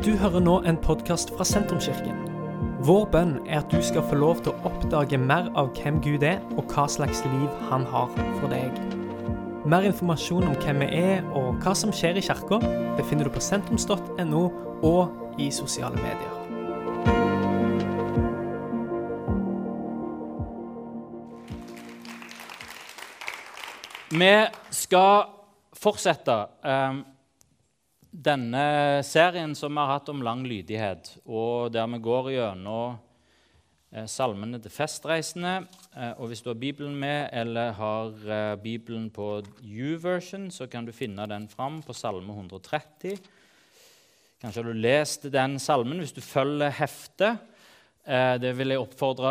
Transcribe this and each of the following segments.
Du hører nå en podkast fra Sentrumskirken. Vår bønn er at du skal få lov til å oppdage mer av hvem Gud er, og hva slags liv han har for deg. Mer informasjon om hvem vi er og hva som skjer i kirka, befinner du på sentrums.no og i sosiale medier. Vi skal fortsette eh, denne serien som vi har hatt om lang lydighet, og der vi går gjennom eh, salmene til festreisende. Eh, og hvis du har Bibelen med eller har eh, Bibelen på U-version, så kan du finne den fram på Salme 130. Kanskje har du lest den salmen hvis du følger heftet. Det vil jeg oppfordre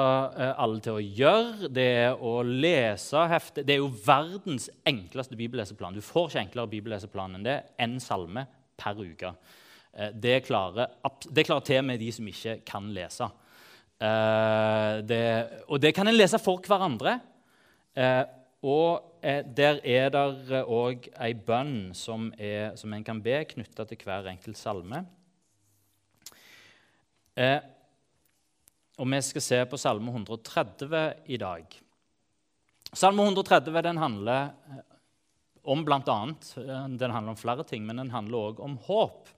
alle til å gjøre. Det er å lese heftet. Det er jo verdens enkleste bibelleseplan. Du får ikke enklere bibelleseplan enn det. Én salme per uke. Eh, det klarer, det klarer til med de som ikke kan lese. Det, og det kan en lese for hverandre. Og der er det òg ei bønn som, er, som en kan be knytta til hver enkelt salme. Og vi skal se på Salme 130 i dag. Salme 130 den handler eh, om bl.a. Eh, den handler om flere ting, men den handler òg om håp.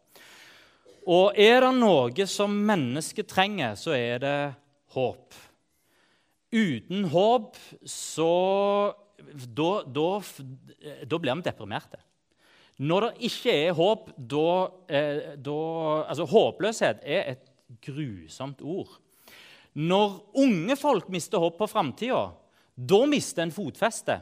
Og er det noe som mennesket trenger, så er det håp. Uten håp så Da, da, da blir vi deprimerte. Når det ikke er håp, da, eh, da Altså, håpløshet er et grusomt ord. Når unge folk mister håp på framtida, da mister en fotfeste.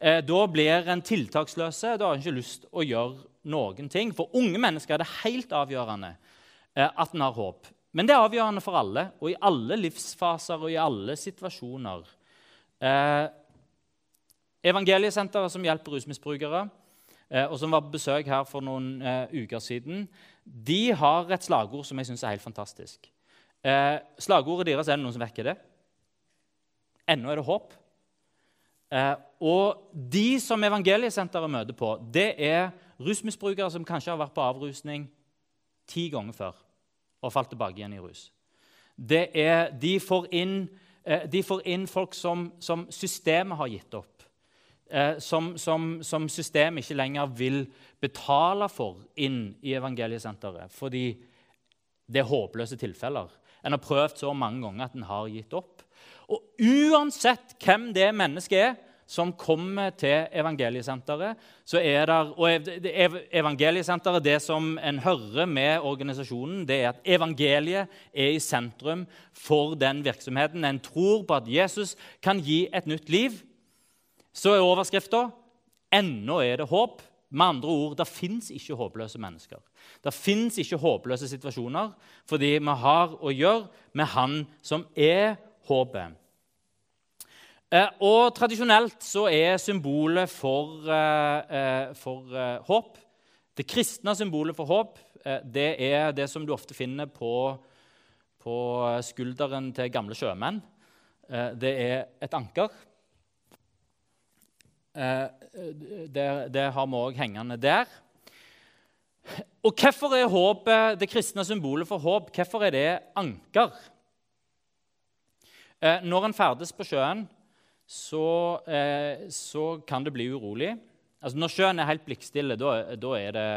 Eh, da blir en tiltaksløse. Da har en ikke lyst å gjøre noen ting. For unge mennesker er det helt avgjørende eh, at en har håp. Men det er avgjørende for alle, og i alle livsfaser og i alle situasjoner. Eh, Evangeliesenteret som hjelper rusmisbrukere, og som var på besøk her for noen uker siden, de har et slagord som jeg syns er helt fantastisk. Slagordet deres er det noen som vekker det. Ennå er det håp. Eh, og de som Evangeliesenteret møter på, det er rusmisbrukere som kanskje har vært på avrusning ti ganger før og falt tilbake igjen i rus. Er, de, får inn, eh, de, får inn, folk som, som systemet har gitt opp. Eh, som, som, som, systemet ikke lenger vil betale for inn i Evangeliesenteret. Fordi det er håpløse tilfeller. En har prøvd så mange ganger at en har gitt opp. Og uansett hvem det mennesket er som kommer til Evangeliesenteret, så er der, og Evangeliesenteret, det som en hører med organisasjonen, det er at evangeliet er i sentrum for den virksomheten. En tror på at Jesus kan gi et nytt liv. Så er overskrifta 'Ennå er det håp'. Med andre ord, det fins ikke håpløse mennesker. Det fins ikke håpløse situasjoner fordi vi har å gjøre med Han som er håpet. Eh, og Tradisjonelt så er symbolet for, eh, eh, for håp Det kristne symbolet for håp det er det som du ofte finner på, på skulderen til gamle sjømenn. Det er et anker. Det, det har vi òg hengende der. Og hvorfor er håpet, det kristne symbolet for håp hvorfor er det anker? Når en ferdes på sjøen, så, eh, så, kan det bli urolig. Altså, når sjøen er helt blikkstille, da, er det,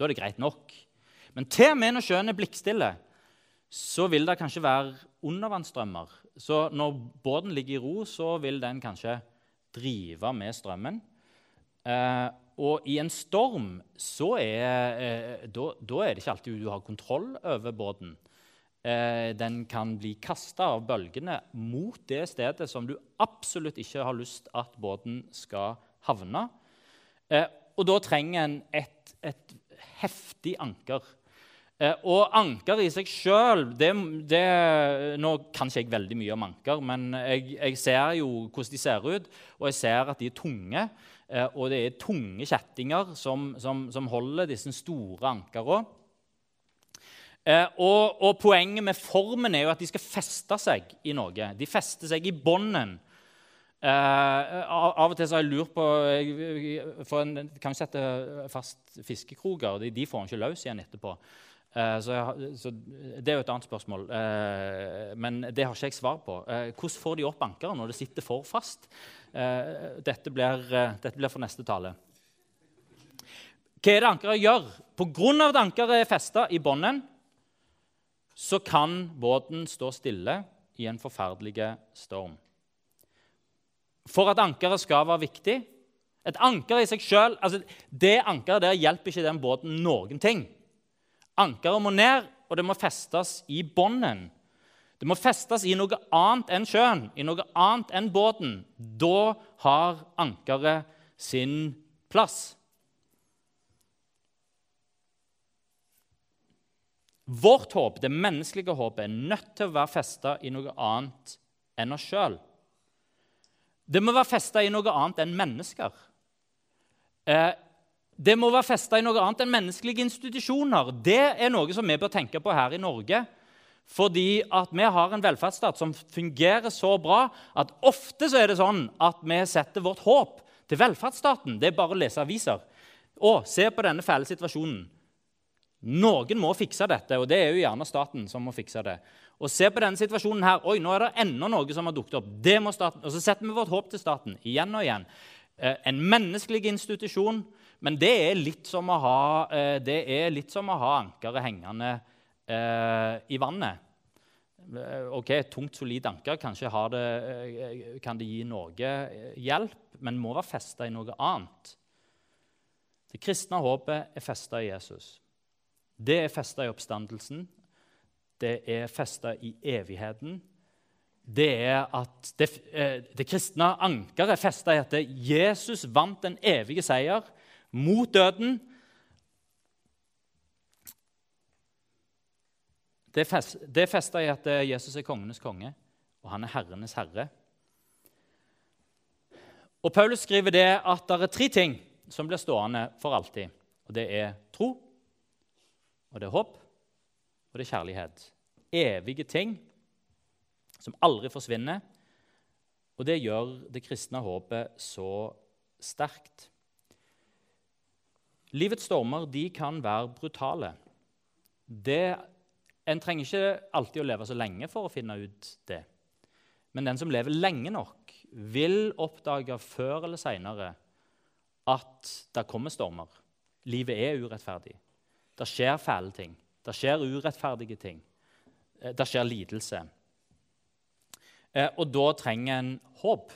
er det greit nok. Men til og med når sjøen er blikkstille, så vil det kanskje være undervannsstrømmer. Så når båten ligger i ro, så vil den kanskje drive med strømmen. Eh, og i en storm så er, eh, da, da er det ikke alltid du har kontroll over båten. Eh, den kan bli kasta av bølgene mot det stedet som du absolutt ikke har lyst at båten skal havne. Eh, og da trenger en et, et heftig anker. Eh, og anker i seg sjøl Nå kan ikke jeg veldig mye om anker, men jeg, jeg ser jo hvordan de ser ut, og jeg ser at de er tunge. Eh, og det er tunge kjettinger som, som, som holder disse store ankrene. Eh, og, og, Poenget med formen er jo at de skal feste seg i noe. De fester seg i bånden. Uh, av, og til så har jeg lurt på for en, Kan vi sette fast fiskekroker? De, de får en ikke løs igjen etterpå. Uh, så, jeg, så, Det er jo et annet spørsmål, uh, men det har ikke jeg svar på. Hvordan får de opp ankeret når det sitter for fast? Dette blir, dette, blir, for neste tale. Hva er det ankeret gjør? Pga. at ankeret er festa i bånden, så kan båten stå stille i en forferdelig storm. For at ankeret skal være viktig Et anker i seg sjøl altså, Det ankeret der hjelper ikke den båten noen ting. Ankeret må ned, og det må festes i bånden. Det må festes i noe annet enn sjøen, i noe annet enn båten. Da har ankeret sin plass. Vårt håp, det menneskelige håpet, er nødt til å være festa i noe annet enn oss sjøl. Det må være festa i noe annet enn mennesker. Eh, det må være festa i noe annet enn menneskelige institusjoner. Det er noe som vi bør tenke på her i Norge. Fordi at vi har en velferdsstat som fungerer så bra at ofte så er det sånn at vi setter vårt håp til velferdsstaten. Det er bare å lese aviser. Å, se på denne fæle situasjonen. Noen må fikse dette, og det er jo gjerne staten som må fikse det. Og se på denne situasjonen her. Oi, nå er det enda noe som har dukket opp. Det må staten. Og så setter vi vårt håp til staten igjen og igjen. Eh, en menneskelig institusjon, men det er litt som å ha, eh, det er litt som å ha ankeret hengende eh, i vannet. Ok, tungt, solid anker kanskje det, kan det gi noe hjelp, men må være festa i noe annet. Det kristne håpet er festa i Jesus. Det er festa i oppstandelsen. Det er festa i evigheten. Det er at det, eh, det kristne ankeret er festa i at Jesus vant den evige seier mot døden. Det er festa i at Jesus er kongenes konge, og han er herrenes herre. Og Paulus skriver det at det er tre ting som blir stående for alltid. Og Det er tro, og det er håp, og det er kjærlighet. Evige ting som aldri forsvinner. Og det gjør det kristne håpet så sterkt. Livets stormer de kan være brutale. Det, en trenger ikke alltid å leve så lenge for å finne ut det. Men den som lever lenge nok, vil oppdage før eller seinere at det kommer stormer. Livet er urettferdig. Det skjer fæle ting. Det skjer urettferdige ting. Eh, det skjer lidelse. Eh, og da trenger en håp.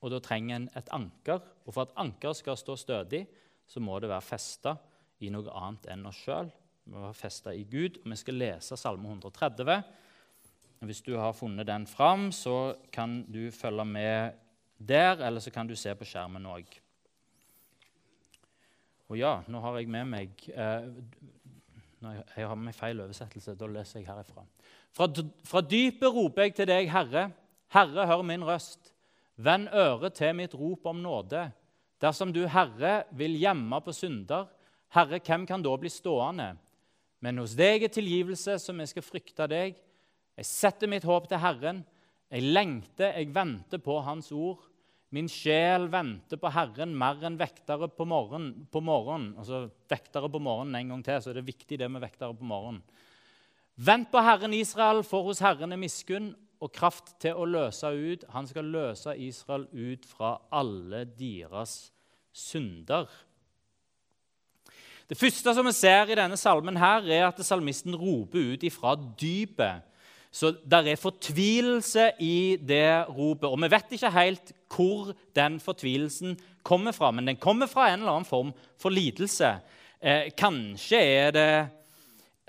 Og da trenger en et anker. Og for at anker skal stå stødig, så må det være festa i noe annet enn oss sjøl. Vi må være festa i Gud. Og vi skal lese Salme 130. Hvis du har funnet den fram, så kan du følge med der, eller så kan du se på skjermen òg. Og ja, nå har jeg med meg eh, Jeg har med meg feil oversettelse. Da leser jeg herifra. Fra, fra dypet roper jeg til deg, Herre. Herre, hør min røst. Vend øret til mitt rop om nåde. Dersom du, Herre, vil gjemme på synder, Herre, hvem kan da bli stående? Men hos deg er tilgivelse, som jeg skal frykte deg. Jeg setter mitt håp til Herren. Jeg lengter, jeg venter på Hans ord. Min sjel venter på Herren mer enn vektere på morgenen. På morgen. Altså vektere på morgenen en gang til, så er det viktig det med vektere på morgenen. Vent på Herren Israel, for hos Herren er miskunn og kraft til å løse ut. Han skal løse Israel ut fra alle deres synder. Det første som vi ser i denne salmen, her, er at salmisten roper ut ifra dypet. Så der er fortvilelse i det ropet. Og vi vet ikke helt hvor den fortvilelsen kommer fra, men den kommer fra en eller annen form for lidelse. Eh, kanskje er det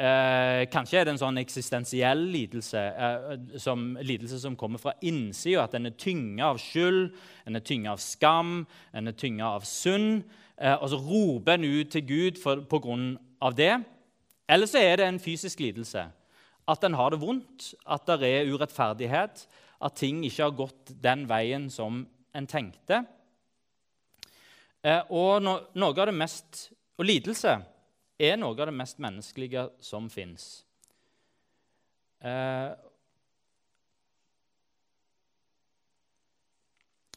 Eh, kanskje er det en sånn eksistensiell lidelse, eh, som, lidelse som kommer fra innsida. At en er tynga av skyld, en er tynga av skam, en er tynga av synd. Eh, og så roper en ut til Gud for, på grunn av det. Eller så er det en fysisk lidelse. At en har det vondt, at det er urettferdighet, at ting ikke har gått den veien som en tenkte. Eh, og mest Og lidelse er noe av det mest menneskelige som fins. Eh,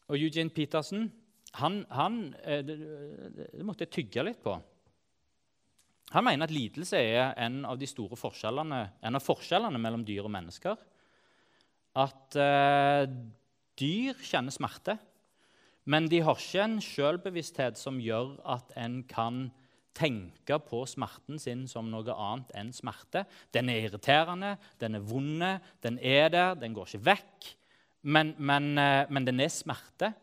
Og Eugene Petersen han, han det, det måtte jeg tygge litt på. Han mener at lidelse er en av de store forskjellene, en av forskjellene mellom dyr og mennesker. At eh, dyr kjenner smerte, men de har ikke en selvbevissthet som gjør at en kan tenke på smerten sin som noe annet enn smerte. Den er irriterende, den er vond, den er der, den går ikke vekk. Men, men, eh, men den er smerte.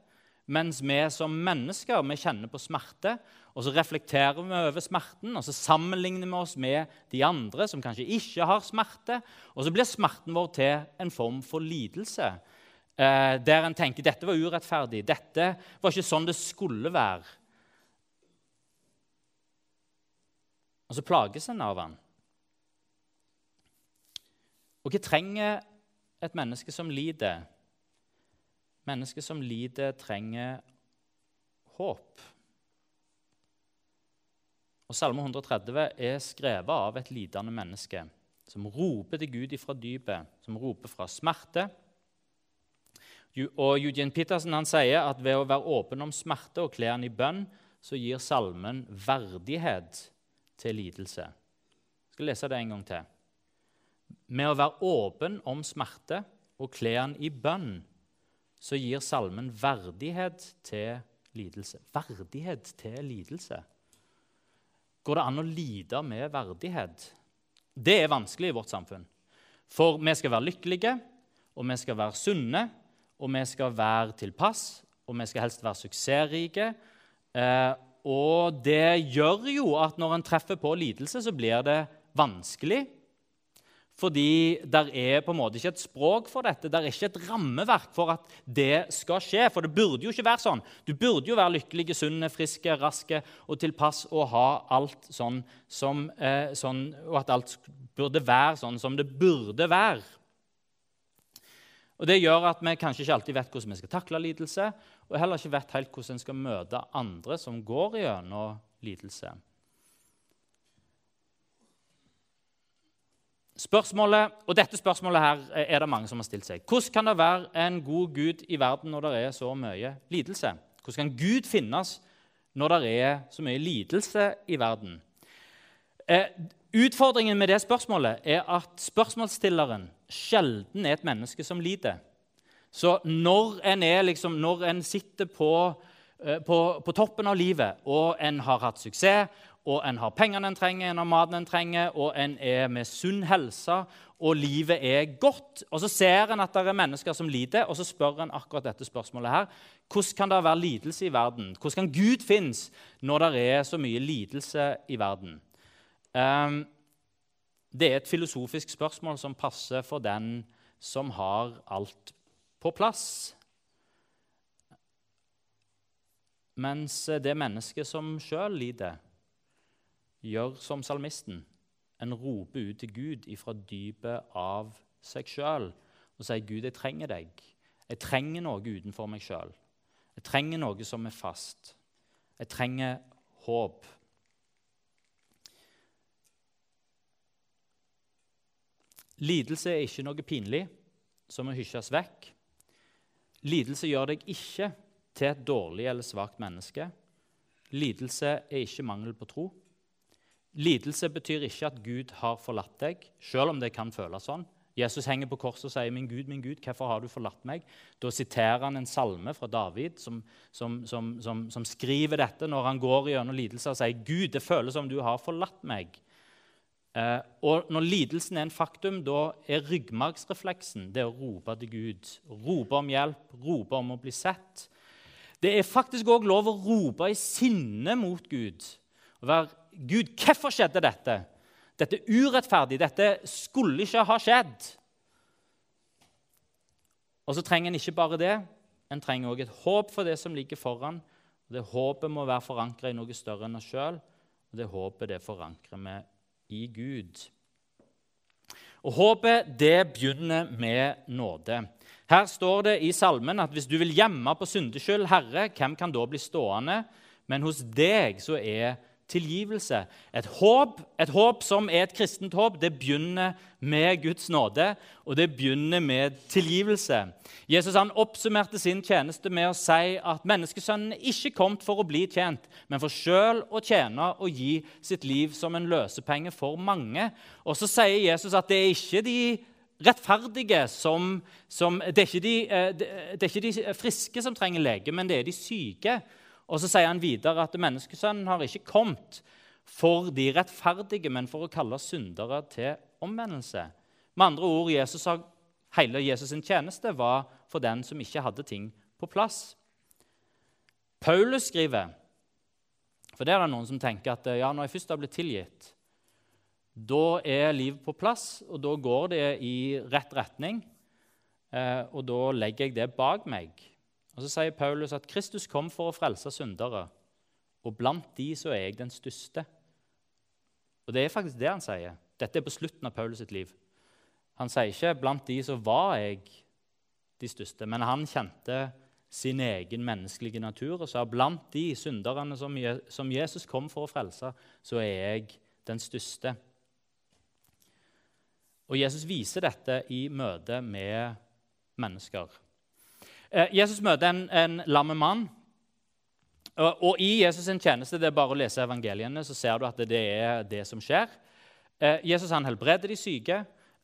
Mens vi som mennesker vi kjenner på smerte, og så reflekterer vi over smerten, og så sammenligner vi oss med de andre som kanskje ikke har smerte. Og så blir smerten vår til en form for lidelse, eh, der en tenker dette var urettferdig, dette var ikke sånn det skulle være. Og så plages en av han. Og hva trenger et menneske som lider? Mennesket som lider, trenger håp. Og Salme 130 er skrevet av et lidende menneske som roper til Gud ifra dypet, som roper fra smerte. Og Eugene Petersen han sier at ved å være åpen om smerte og kle den i bønn, så gir salmen verdighet til lidelse. Jeg skal lese det en gang til. Med å være åpen om smerte og kle den i bønn, så gir salmen verdighet til lidelse. Verdighet til lidelse. Går det an å lide med verdighet? Det er vanskelig i vårt samfunn. For vi skal være lykkelige, og vi skal være sunne, og vi skal være tilpass, og vi skal helst være suksessrike. Eh, og det gjør jo at når en treffer på lidelse, så blir det vanskelig. Fordi det er på en måte ikke et språk for dette, det er ikke et rammeverk for at det skal skje. For det burde jo ikke være sånn. Du burde jo være lykkelig, sunn, frisk, rask og tilpass og ha alt sånn som eh, sånn, Og at alt burde være sånn som det burde være. Og Det gjør at vi kanskje ikke alltid vet hvordan vi skal takle lidelse, og heller ikke vet helt hvordan en skal møte andre som går gjennom lidelse. Spørsmålet, og Dette spørsmålet her er det mange som har stilt seg. Hvordan kan det være en god Gud i verden når det er så mye lidelse? Hvordan kan Gud finnes når det er så mye lidelse i verden? Eh, utfordringen med det spørsmålet er at spørsmålsstilleren sjelden er et menneske som lider. Så når en, liksom, når en sitter på, eh, på, på toppen av livet, og en har hatt suksess, og en har pengene en trenger, en har maten en trenger, og en er med sunn helse, og livet er godt. Og Så ser en at det er mennesker som lider, og så spør en akkurat dette spørsmålet her. Hvordan kan det være lidelse i verden? Hvordan kan Gud finnes når det er så mye lidelse i verden? Um, det er et filosofisk spørsmål som passer for den som har alt på plass. Mens det mennesket som sjøl lider, gjør som salmisten. En roper ut til Gud ifra dypet av seg sjøl og sier, 'Gud, jeg trenger deg. Jeg trenger noe utenfor meg sjøl. Jeg trenger noe som er fast. Jeg trenger håp.' Lidelse er ikke noe pinlig som må hysjes vekk. Lidelse gjør deg ikke til et dårlig eller svakt menneske. Lidelse er ikke mangel på tro. Lidelse betyr ikke at Gud har forlatt deg, selv om det kan føles sånn. Jesus henger på korset og sier, 'Min Gud, min Gud, hvorfor har du forlatt meg?' Da siterer han en salme fra David som, som, som, som skriver dette når han går gjennom lidelse og sier, 'Gud, det føles som du har forlatt meg'. Eh, og Når lidelsen er en faktum, da er ryggmargsrefleksen det å rope til Gud. Rope om hjelp, rope om å bli sett. Det er faktisk òg lov å rope i sinne mot Gud. Å være Gud, hvorfor skjedde dette? Dette er urettferdig. Dette skulle ikke ha skjedd. Og så trenger en ikke bare det, en trenger òg et håp for det som ligger foran. Det håpet må være forankra i noe større enn oss sjøl, og det håpet det forankrer vi i Gud. Og Håpet det begynner med nåde. Her står det i salmen at hvis du vil gjemme på syndeskyld, Herre, hvem kan da bli stående? Men hos deg så er tilgivelse. Et håp, et håp som er et kristent håp, det begynner med Guds nåde, og det begynner med tilgivelse. Jesus han oppsummerte sin tjeneste med å si at menneskesønnen ikke kom for å bli tjent, men for sjøl å tjene og gi sitt liv som en løsepenge for mange. Og så sier Jesus at det er ikke de rettferdige som, som det, er de, eh, det, er ikke de friske som trenger lege, men det er de syke. Og så sier han videre at menneskesønnen har ikke kommet for de rettferdige, men for å kalle syndere til omvendelse. Med andre ord, Jesus har, hele Jesus' sin tjeneste var for den som ikke hadde ting på plass. Paulus skriver For det er det noen som tenker at ja, når jeg først har blitt tilgitt, da er livet på plass, og da går det i rett retning. Eh, og da legger jeg det bak meg. Og Så sier Paulus at Kristus kom for å frelse syndere, og blant de så er jeg den største. Og det er faktisk det han sier. Dette er på slutten av Paulus sitt liv. Han sier ikke 'blant de så var jeg de største', men han kjente sin egen menneskelige natur og sa 'blant de synderne som Jesus kom for å frelse, så er jeg den største'. Og Jesus viser dette i møte med mennesker. Eh, Jesus møter en, en lamme mann. Og, og, I Jesus' sin tjeneste det er bare å lese evangeliene, så ser du at det er det som skjer. Eh, Jesus han helbreder de syke,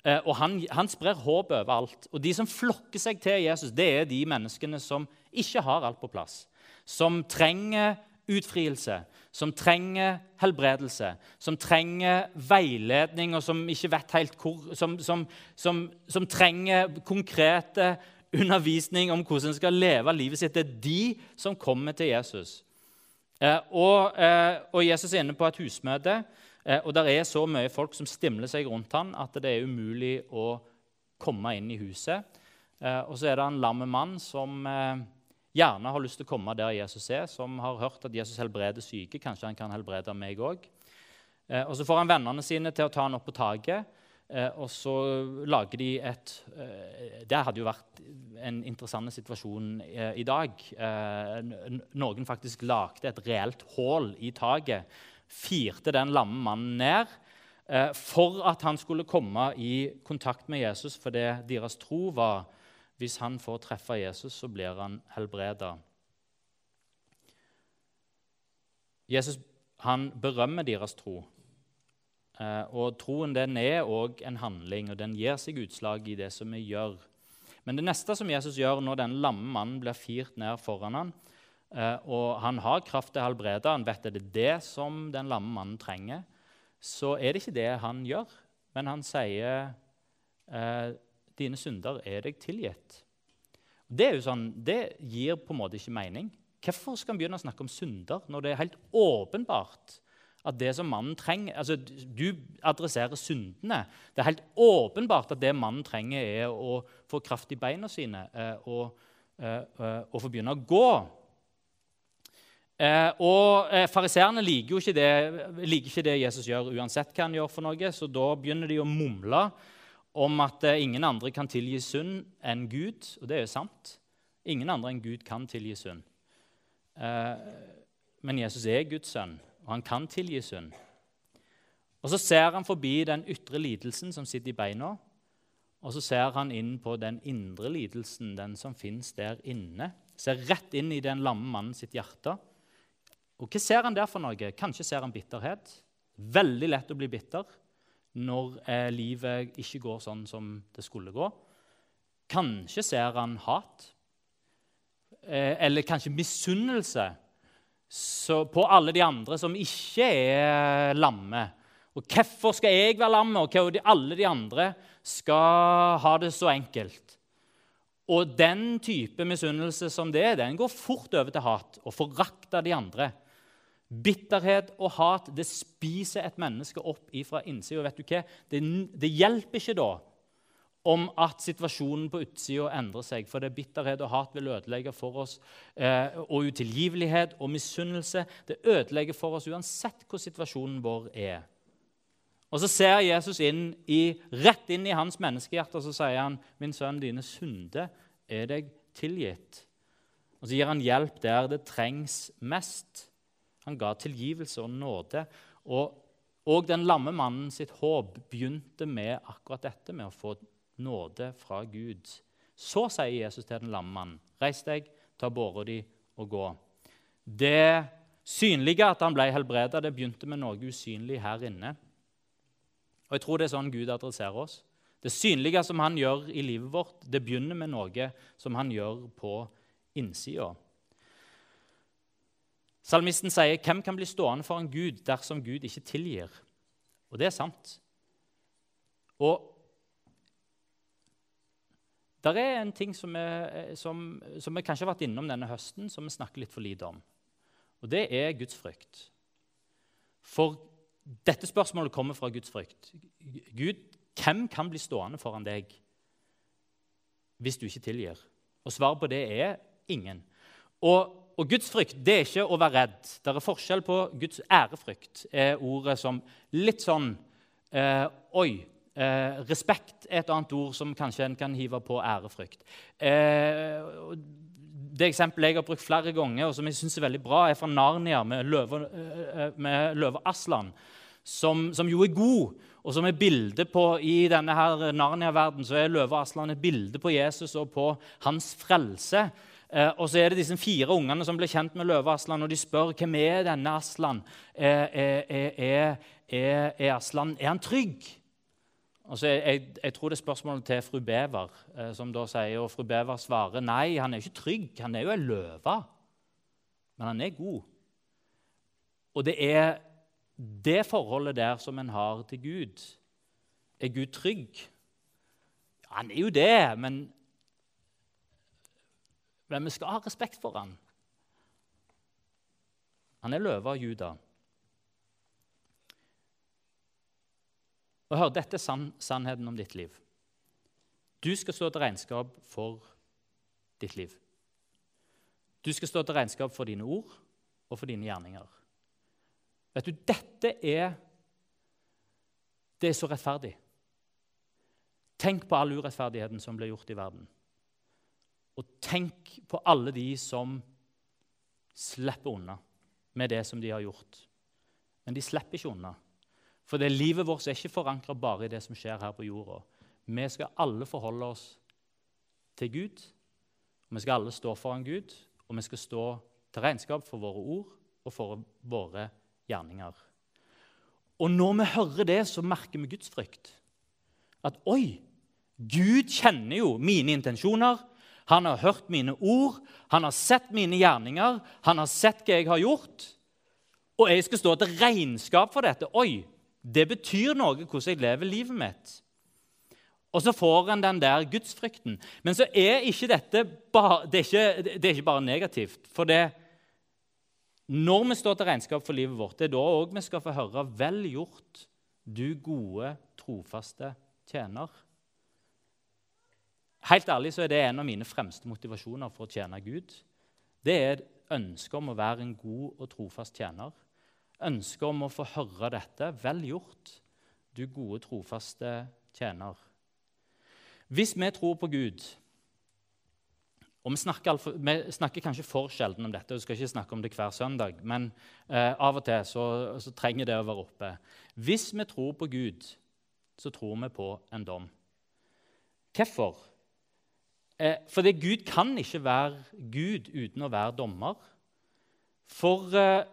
eh, og han, han sprer håp overalt. Og De som flokker seg til Jesus, det er de menneskene som ikke har alt på plass. Som trenger utfrielse, som trenger helbredelse, som trenger veiledning, og som ikke vet helt hvor Som, som, som trenger konkrete undervisning om hvordan en skal leve livet sitt. Det er de som kommer til Jesus. Eh, og, eh, og, Jesus er inne på et husmøte, eh, og det er så mye folk som stimler seg rundt han at det er umulig å komme inn i huset. Og så er det en lam mann som gjerne har lyst til å komme der Jesus er, som har hørt at Jesus helbreder syke. Kanskje han kan helbrede meg òg. Og så får han vennene sine til å ta han opp på taket. Eh, og så lager de et eh, Det hadde jo vært en interessant situasjon eh, i dag. Noen faktisk lagde et reelt hull i taket, firte den lamme mannen ned for at han skulle komme i kontakt med Jesus, for det deres tro var hvis han får treffe Jesus, så blir han helbreda. Jesus han berømmer deres tro. Eh, og troen den er òg en handling, og den gir seg utslag i det som vi gjør. Men det neste som Jesus gjør når den lamme mannen blir firt ned foran han, eh, og han har kraft til å helbrede, han vet at det er det som den lamme mannen trenger, så er det ikke det han gjør. Men han sier eh, dine synder er deg tilgitt. Det, sånn, det gir på en måte ikke mening. Hvorfor skal han begynne å snakke om synder når det er helt åpenbart at det som mannen trenger altså Du adresserer syndene. Det er helt åpenbart at det mannen trenger, er å få kraft i beina sine eh, og, eh, eh, og få begynne å gå. Og Fariseerne liker jo ikke det, liker ikke det Jesus gjør, uansett hva han gjør. for noe, Så da begynner de å mumle om at ingen andre kan tilgi synd enn Gud. Og det er jo sant. Ingen andre enn Gud kan tilgi synd. Men Jesus er Guds sønn og han kan tilgi synd. Og Så ser han forbi den ytre lidelsen som sitter i beina, og så ser han inn på den indre lidelsen, den som fins der inne. Ser rett inn i den lamme mannen sitt hjerte. Og Hva ser han der for noe? Kanskje ser han bitterhet. Veldig lett å bli bitter når eh, livet ikke går sånn som det skulle gå. Kanskje ser han hat. Eh, eller kanskje misunnelse på alle de andre som ikke er lamme. Og hvorfor skal jeg være lamme, og hva alle de andre skal ha det så enkelt? Og den type misunnelse som det er, den går fort over til hat og forakt av de andre. Bitterhet og hat det spiser et menneske opp ifra innsida. Det, det hjelper ikke da om at situasjonen på utsida endrer seg. For det er bitterhet og hat vil ødelegge for oss. Eh, og utilgivelighet og misunnelse. Det ødelegger for oss uansett hvor situasjonen vår er. Og Så ser Jesus inn i, rett inn i hans menneskehjerte og så sier han, 'Min sønn, dine synder er deg tilgitt.' Og Så gir han hjelp der det trengs mest. Han ga tilgivelse og nåde. Og, og den lamme mannen sitt håp begynte med akkurat dette, med å få nåde fra Gud. Så sier Jesus til den lamme mannen, reis deg, ta båra di og gå. Det synlige at han ble helbreda, det begynte med noe usynlig her inne. Og Jeg tror det er sånn Gud adresserer oss. Det synlige som han gjør i livet vårt, det begynner med noe som han gjør på innsida. Salmisten sier, 'Hvem kan bli stående foran Gud dersom Gud ikke tilgir?' Og det er sant. Og det er en ting som, vi, som, som vi kanskje har vært innom denne høsten, som vi snakker litt for lite om. Og det er Guds frykt. For dette spørsmålet kommer fra Guds frykt. Gud, hvem kan bli stående foran deg hvis du ikke tilgir? Og svaret på det er ingen. Og, og Guds frykt det er ikke å være redd. Det er forskjell på Guds ærefrykt, er ordet som litt sånn eh, Oi. Eh, respekt er et annet ord som kanskje en kan hive på ærefrykt. Eh, det eksempelet jeg har brukt flere ganger, og som jeg synes er veldig bra, er fra Narnia med løve, eh, eh, Aslan, som, som, jo er god, og som er bildet på I denne her Narnia-verdenen så er løve Aslan et bilde på Jesus og på hans frelse. Eh, og så er det disse fire ungene som blir kjent med løve Aslan, og de spør hvem er denne Aslan. Er, er, er, er Aslan er han trygg? Altså, jeg, jeg, tror det er spørsmålet til fru Bever, eh, som da sier, og fru Bever svarer nei, han er ikke trygg. Han er jo en løve. Men han er god. Og det er det forholdet der som en har til Gud. Er Gud trygg? Han er jo det, men, men vi skal ha respekt for han. Han er løve av Juda. Og hør, Dette er sann, sannheten om ditt liv. Du skal stå til regnskap for ditt liv. Du skal stå til regnskap for dine ord og for dine gjerninger. Vet du, Dette er det er så rettferdig. Tenk på all urettferdigheten som blir gjort i verden. Og tenk på alle de som slipper unna med det som de har gjort. Men de slipper ikke unna. For det livet vårt er ikke forankra bare i det som skjer her på jorda. Vi skal alle forholde oss til Gud. Vi skal alle stå foran Gud, og vi skal stå til regnskap for våre ord og for våre gjerninger. Og når vi hører det, så merker vi Guds frykt. At oi, Gud kjenner jo mine intensjoner. Han har hørt mine ord, han har sett mine gjerninger, han har sett hva jeg har gjort. Og jeg skal stå til regnskap for dette. Oi, det betyr noe hvordan jeg lever livet mitt. Og så får en den der gudsfrykten. Men så er ikke dette bare, det er ikke, det er ikke bare negativt. For det, når vi står til regnskap for livet vårt, det er da òg vi skal få høre 'Vel gjort, du gode, trofaste tjener'. Helt ærlig så er det en av mine fremste motivasjoner for å tjene Gud. Det er et ønske om å være en god og trofast tjener ønske om å få høre dette. Vel gjort, du gode, trofaste tjener. Hvis vi tror på Gud og vi snakker, vi snakker, kanskje for sjelden om dette, og skal ikke snakke om det hver søndag, men eh, av og til så, så, trenger det å være oppe. Hvis vi tror på Gud, så tror vi på en dom. Hvorfor? Eh, fordi Gud kan ikke være Gud uten å være dommer. For eh,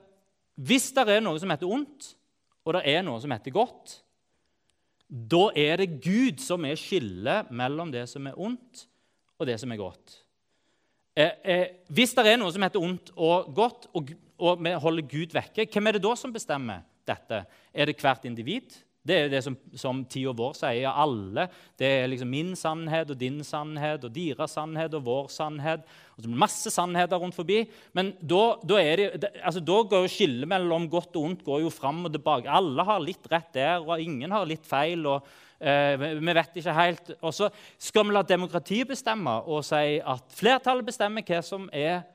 hvis det er noe som heter ondt, og det er noe som heter godt, da er det Gud som er skillet mellom det som er ondt, og det som er godt. Eh, eh, hvis det er noe som heter ondt og godt, og, og vi holder Gud vekke, hvem er det da som bestemmer dette? Er det hvert individ? Det er det som, som tida vår sier. Alle. Det er liksom min sannhet og din sannhet og deres sannhet og vår sannhet. Og så blir det Masse sannheter rundt forbi. Men da, da, det, altså, da går jo skillet mellom godt og ondt går jo fram og tilbake. Alle har litt rett der, og ingen har litt feil. og eh, Vi vet ikke helt. Og så skal vi la demokratiet bestemme og si at flertallet bestemmer hva som er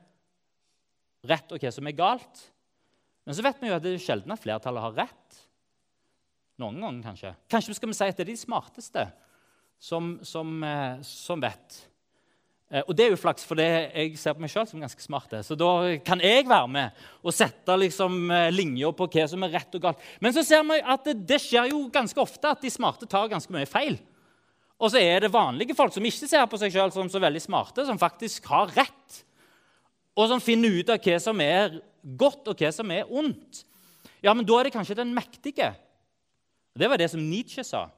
rett, og hva som er galt. Men så vet vi jo at det er sjelden at flertallet har rett. Noen ganger, kanskje. Kanskje skal vi si at det er de smarteste som, som, eh, som vet. Eh, og det er jo flaks, for det, jeg ser på meg sjøl som ganske smart. Så da kan jeg være med og sette liksom, eh, linja på hva som er rett og galt. Men så ser vi at det, det, skjer jo ganske ofte at de smarte tar ganske mye feil. Og så er det vanlige folk som ikke ser på seg sjøl som så veldig smarte, som faktisk har rett. Og som finner ut av hva som er godt, og hva som er ondt. Ja, men da er det kanskje den mektige. Det var det som Nietzsche sa.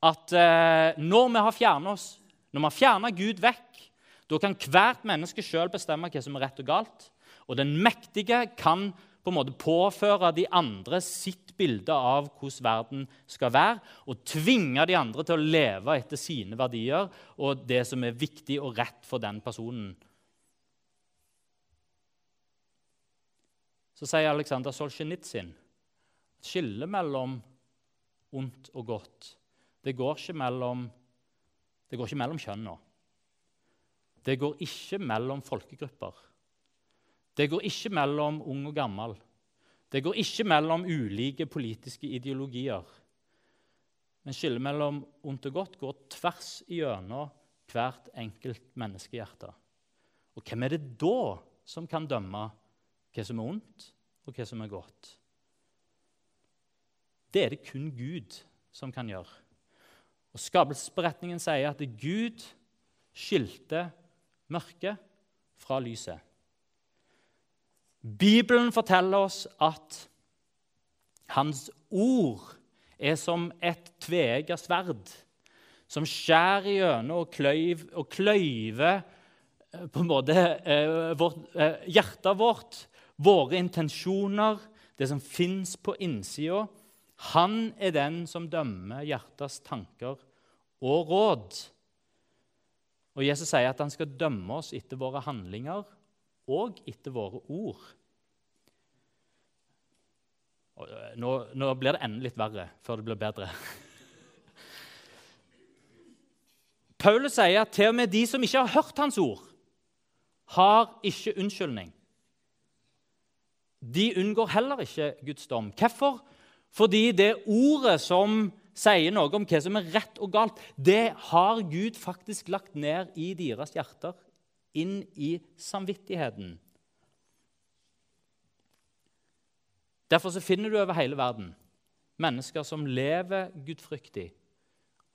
At eh, når vi har fjernet oss når vi har fjerna Gud vekk, da kan hvert menneske sjøl bestemme hva som er rett og galt. Og den mektige kan på en måte påføre de andre sitt bilde av hvordan verden skal være, og tvinge de andre til å leve etter sine verdier og det som er viktig og rett for den personen. Så sier Aleksandr Solzjenitsyn at skillet mellom ondt og godt det går ikke mellom det går ikke mellom kjønna. Det går ikke mellom folkegrupper. Det går ikke mellom ung og gammel. Det går ikke mellom ulike politiske ideologier. Men skillet mellom ondt og godt går tvers igjennom hvert enkelt menneskehjerte. Og hvem er det da som kan dømme hva som er ondt, og hva som er godt? Det er det kun Gud som kan gjøre. Og Skapelsesberetningen sier at Gud skilte mørket fra lyset. Bibelen forteller oss at hans ord er som et tveegget sverd som skjærer gjennom og, kløyv, og kløyver eh, på en måte eh, vårt, eh, hjertet vårt, våre intensjoner, det som fins på innsida han er den som dømmer hjertets tanker og råd. Og Jesus sier at han skal dømme oss etter våre handlinger og etter våre ord. Nå, nå blir det enda litt verre før det blir bedre. Paulus sier at til og med de som ikke har hørt hans ord, har ikke unnskyldning. De unngår heller ikke Guds dom. Hvorfor? Fordi det ordet som sier noe om hva som er rett og galt, det har Gud faktisk lagt ned i deres hjerter, inn i samvittigheten. Derfor så finner du over hele verden mennesker som lever gudfryktig,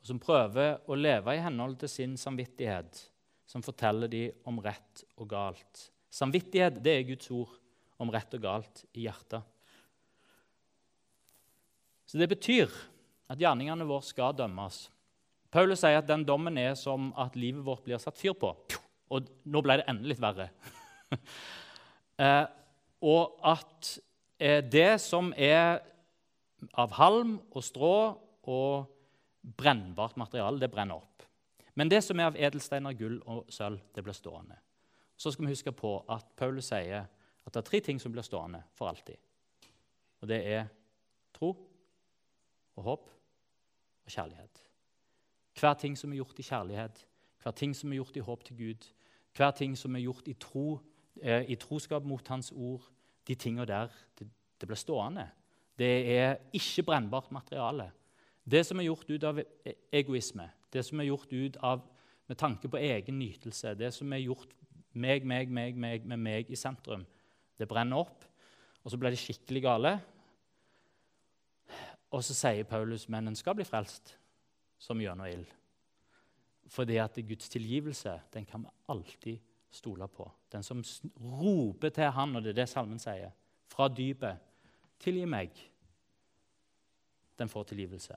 og som prøver å leve i henhold til sin samvittighet, som forteller dem om rett og galt. Samvittighet det er Guds ord om rett og galt i hjertet. Så det betyr at gjerningene våre skal dømmes. Paulus sier at den dommen er som at livet vårt blir satt fyr på. Og nå ble det enda litt verre. eh, og at eh, det som er av halm og strå og brennbart materiale, det brenner opp. Men det som er av edelsteiner, gull og sølv, det blir stående. Så skal vi huske på at Paulus sier at det er tre ting som blir stående for alltid. Og det er tro, og håp og kjærlighet. Hver ting som er gjort i kjærlighet, hver ting som er gjort i håp til Gud, hver ting som er gjort i, tro, eh, i troskap mot Hans ord, de tingene der, det, det blir stående. Det er ikke brennbart materiale. Det som er gjort ut av e, egoisme, det som er gjort ut av med tanke på egen nytelse, det som er gjort meg, meg, meg, meg, med meg i sentrum, det brenner opp. Og så blir det skikkelig gale, og så sier Paulus men en skal bli frelst som gjennom ild. Fordi at Guds tilgivelse den kan vi alltid stole på. Den som roper til Han, og det er det salmen sier, fra dypet 'Tilgi meg', den får tilgivelse.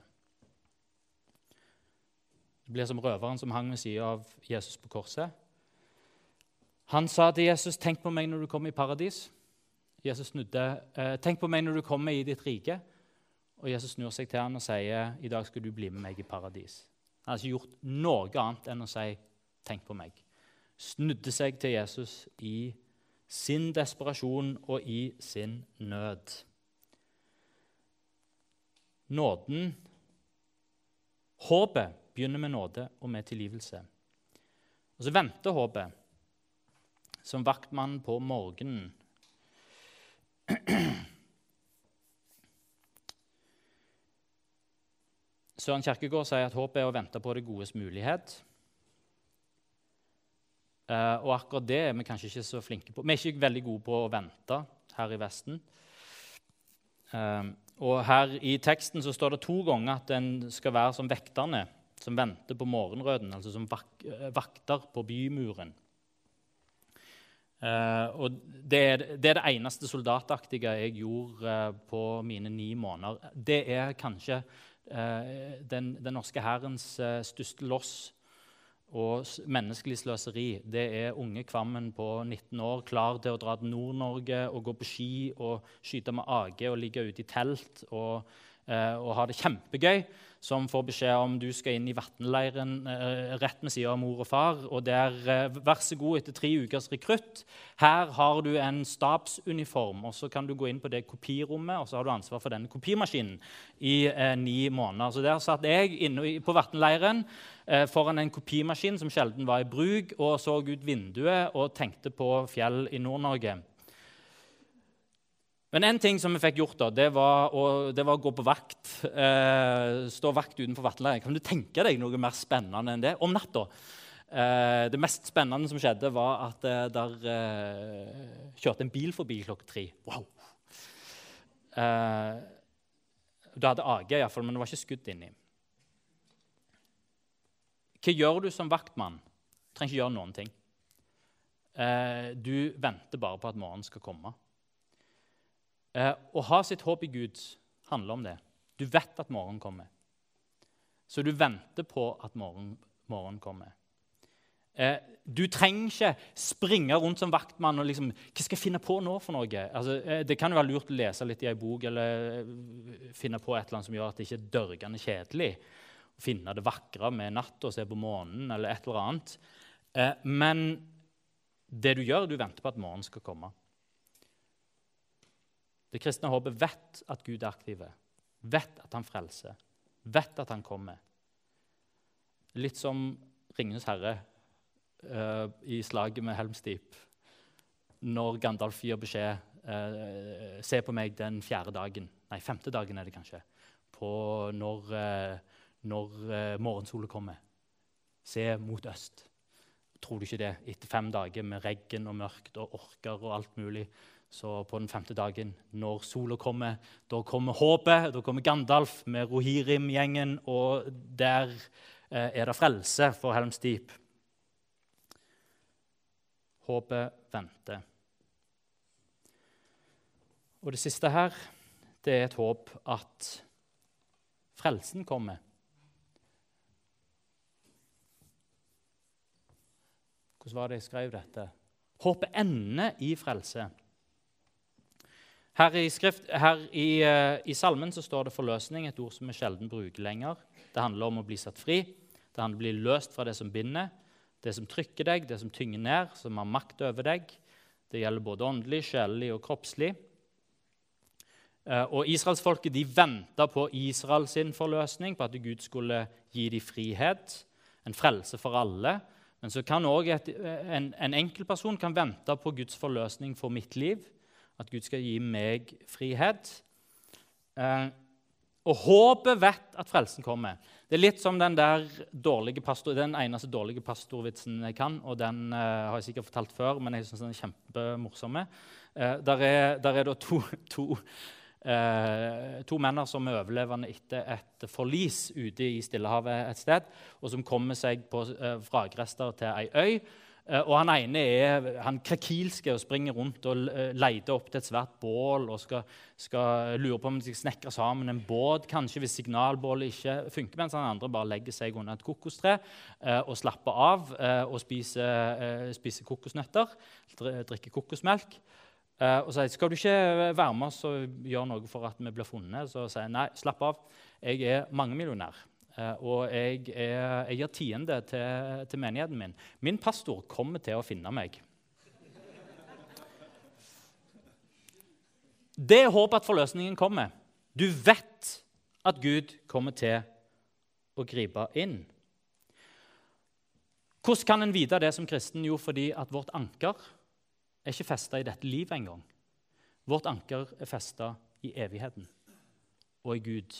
Det blir som røveren som hang ved siden av Jesus på korset. Han sa til Jesus, 'Tenk på meg når du kommer i paradis.' Jesus snudde. Eh, 'Tenk på meg når du kommer i ditt rike.' Og Jesus snur seg til han og sier, 'I dag skal du bli med meg i paradis'. Han har ikke gjort noe annet enn å si, 'Tenk på meg'. Snudde seg til Jesus i sin desperasjon og i sin nød. Nåden Håpet begynner med nåde og med tilgivelse. Og så venter håpet som vaktmann på morgenen. Søren Kjerkegaard sier at håpet er å vente på det godes mulighet. Uh, og akkurat det er vi kanskje ikke så flinke på. Vi er ikke veldig gode på å vente her i Vesten. Uh, og her I teksten så står det to ganger at en skal være som vekterne som venter på morgenrøden, altså som vak eh, vakter på bymuren. Uh, og det er, det er, det eneste soldataktige jeg gjorde på mine ni måneder. Det er kanskje den, den, norske hærens største loss og menneskelig sløseri. Det er unge Kvammen på 19 år klar til å dra til Nord-Norge og gå på ski og skyte med AG og ligge ute i telt og, og har det kjempegøy som får beskjed om du skal inn i Vatnleiren eh, rett med siden av mor og far. Og der, eh, vær så god, etter tre ukers rekrutt, her har du en stabsuniform. og Så kan du gå inn på det kopirommet, og så har du ansvar for denne kopimaskinen i eh, ni måneder. Så Der satt jeg inne på Vatnleiren eh, foran en kopimaskin som sjelden var i bruk, og så ut vinduet og tenkte på fjell i Nord-Norge. Men en ting som vi fikk gjort, da, det var å, det var å gå på vakt. Eh, stå vakt utenfor vatnleiren. Kan du tenke deg noe mer spennende enn det? Om natta. Eh, det mest spennende som skjedde, var at eh, der eh, kjørte en bil forbi klokka tre. Wow! Eh, du hadde AG, i hvert fall, men det var ikke skudd inni. Hva gjør du som vaktmann? Du trenger ikke gjøre noen ting. Eh, du venter bare på at morgenen skal komme. Eh, å ha sitt håp i Gud handler om det. Du vet at morgenen kommer. Så du venter på at morgenen morgen kommer. Eh, du trenger ikke springe rundt som vaktmann og liksom Hva skal jeg finne på nå for noe? Altså, eh, det kan jo være lurt å lese litt i ei bok eller eh, finne på et eller annet som gjør at det ikke er dørgende kjedelig. Finne det vakre med natt og se på månen eller et eller annet. Eh, men det du gjør, du venter på at morgenen skal komme. Det kristne håpet vet at Gud er aktiv, vet at han frelser, vet at han kommer. Litt som Ringenes herre uh, i slaget med Helmstip. Når Gandalf gir beskjed uh, Se på meg den fjerde dagen. Nei, femte dagen er det kanskje. På når, uh, når morgensolen kommer. Se mot øst. Tror du ikke det? Etter fem dager med regn og mørkt og orker og alt mulig, så på den femte dagen, når sola kommer, da kommer håpet. Da kommer Gandalf med Rohirrim-gjengen, og der eh, er det frelse for Helms. Håpet venter. Og det siste her, det er et håp at frelsen kommer. Hvordan var det jeg skrev dette? Håpet ender i frelse. Her i, skrift, her i, uh, i salmen så står det 'forløsning', et ord som vi sjelden bruker lenger. Det handler om å bli satt fri. Det handler om å bli løst fra det som binder, det som trykker deg, det som tynger ned, som har makt over deg. Det gjelder både åndelig, sjelelig og kroppslig. Uh, og Israelsfolket de venta på Israels forløsning, på at Gud skulle gi dem frihet, en frelse for alle. Men så kan òg en, en enkeltperson vente på Guds forløsning for mitt liv at Gud skal gi meg frihet. Eh, og håpet vet at frelsen kommer. Det er litt som den der dårlige pastor, den eneste dårlige pastorvitsen jeg kan. og Den eh, har jeg sikkert fortalt før, men jeg syns den er kjempemorsom. Eh, der, er, der er da to, to, eh, to menn som er overlevende etter et forlis ute i Stillehavet et sted, og som kommer seg på eh, vrakrester til ei øy. Eh, og Han ene er han krakilske og springer rundt og eh, leter opp til et svært bål og skal, skal lure på om de skal snekre sammen en båt kanskje hvis signalbålet ikke funker, mens han andre bare legger seg under et kokostre eh, og slapper av og spiser, spiser kokosnøtter, drikker kokosmelk. og sier skal du ikke være med oss og gjøre noe for at vi blir funnet. Så sier jeg nei, slapp av. Jeg er mangemillionær. Eh, og jeg, er, jeg gir tiende til, til, menigheten min. Min pastor kommer til å finne meg. Det er håp at forløsningen kommer. Du vet at Gud kommer til å gripe inn. Hvordan kan en vite det som kristen? Jo, fordi at vårt anker er ikke festa i dette livet engang. Vårt anker er festa i evigheten og i Gud.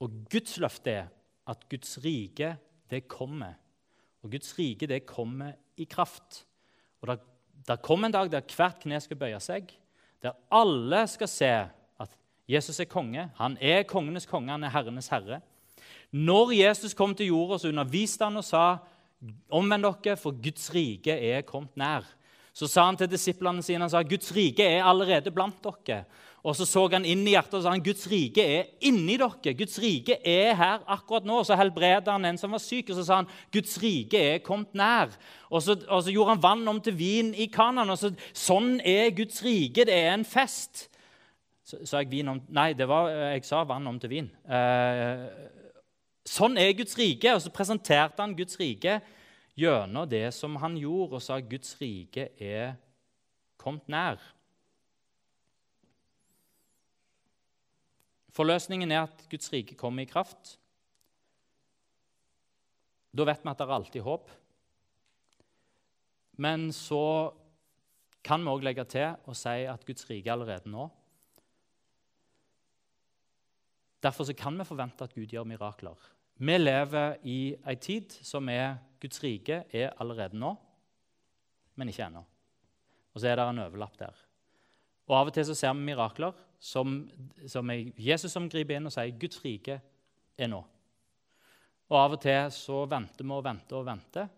Og Guds løfte er at Guds rike, det kommer. Og Guds rike, det kommer i kraft. Og der, der kommer en dag der hvert kne skal bøye seg, der alle skal se at Jesus er konge. Han er kongenes konge, han er herrenes herre. Når Jesus kom til jorda, så underviste han og sa omvend dere, for Guds rike er kommet nær. Så sa han til disiplene sine han sa, Guds rike er allerede blant dere. Og så så han inn i hjertet og sa han, Guds rike er inni dere. Guds rike er her akkurat nå. Så helbreda han en som var syk, og så sa han Guds rike er kommet nær. Og så, og så gjorde han vann om til vin i kanan. og så, Sånn er Guds rike. Det er en fest. Så sa jeg vin om Nei, det var, jeg sa vann om til vin. Eh, sånn er Guds rike. Og så presenterte han Guds rike gjennom det som han gjorde, og sa Guds rike er kommet nær. Forløsningen er at Guds rike kommer i kraft. Da vet vi at det er alltid håp. Men så kan vi òg legge til og si at Guds rike er allerede nå. Derfor kan vi forvente at Gud gjør mirakler. Vi lever i ei tid som er Guds rike er allerede nå, men ikke ennå. Og så er det en overlapp der. Og Av og til så ser vi mirakler som, som er Jesus som griper inn og sier Guds rike er nå. Og Av og til så venter vi og venter og venter.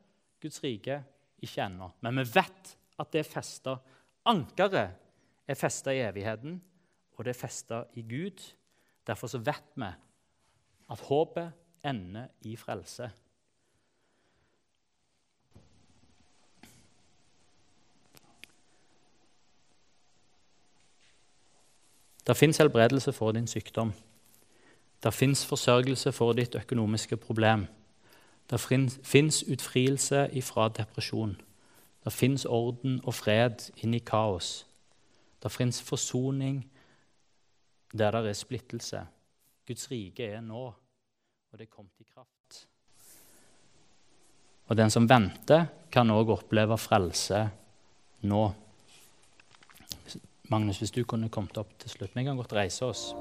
Guds rike ikke ennå. Men vi vet at det er festa. Ankeret er festa i evigheten, og det er festa i Gud. Derfor så vet vi at håpet ender i frelse. Det fins helbredelse for din sykdom. Det fins forsørgelse for ditt økonomiske problem. Det fins utfrielse ifra depresjon. Det fins orden og fred inn i kaos. Det fins forsoning der det er splittelse. Guds rike er nå, og det er kommet i kraft. Og den som venter, kan òg oppleve frelse nå. Magnus, hvis du kunne kommet opp til slutt. Vi kan godt reise oss.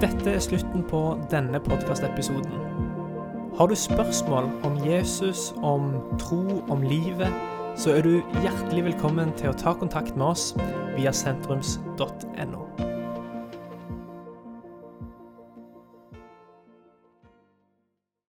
Dette er slutten på denne podkastepisoden. Har du spørsmål om Jesus, om tro, om livet, så er du hjertelig velkommen til å ta kontakt med oss via sentrums.no.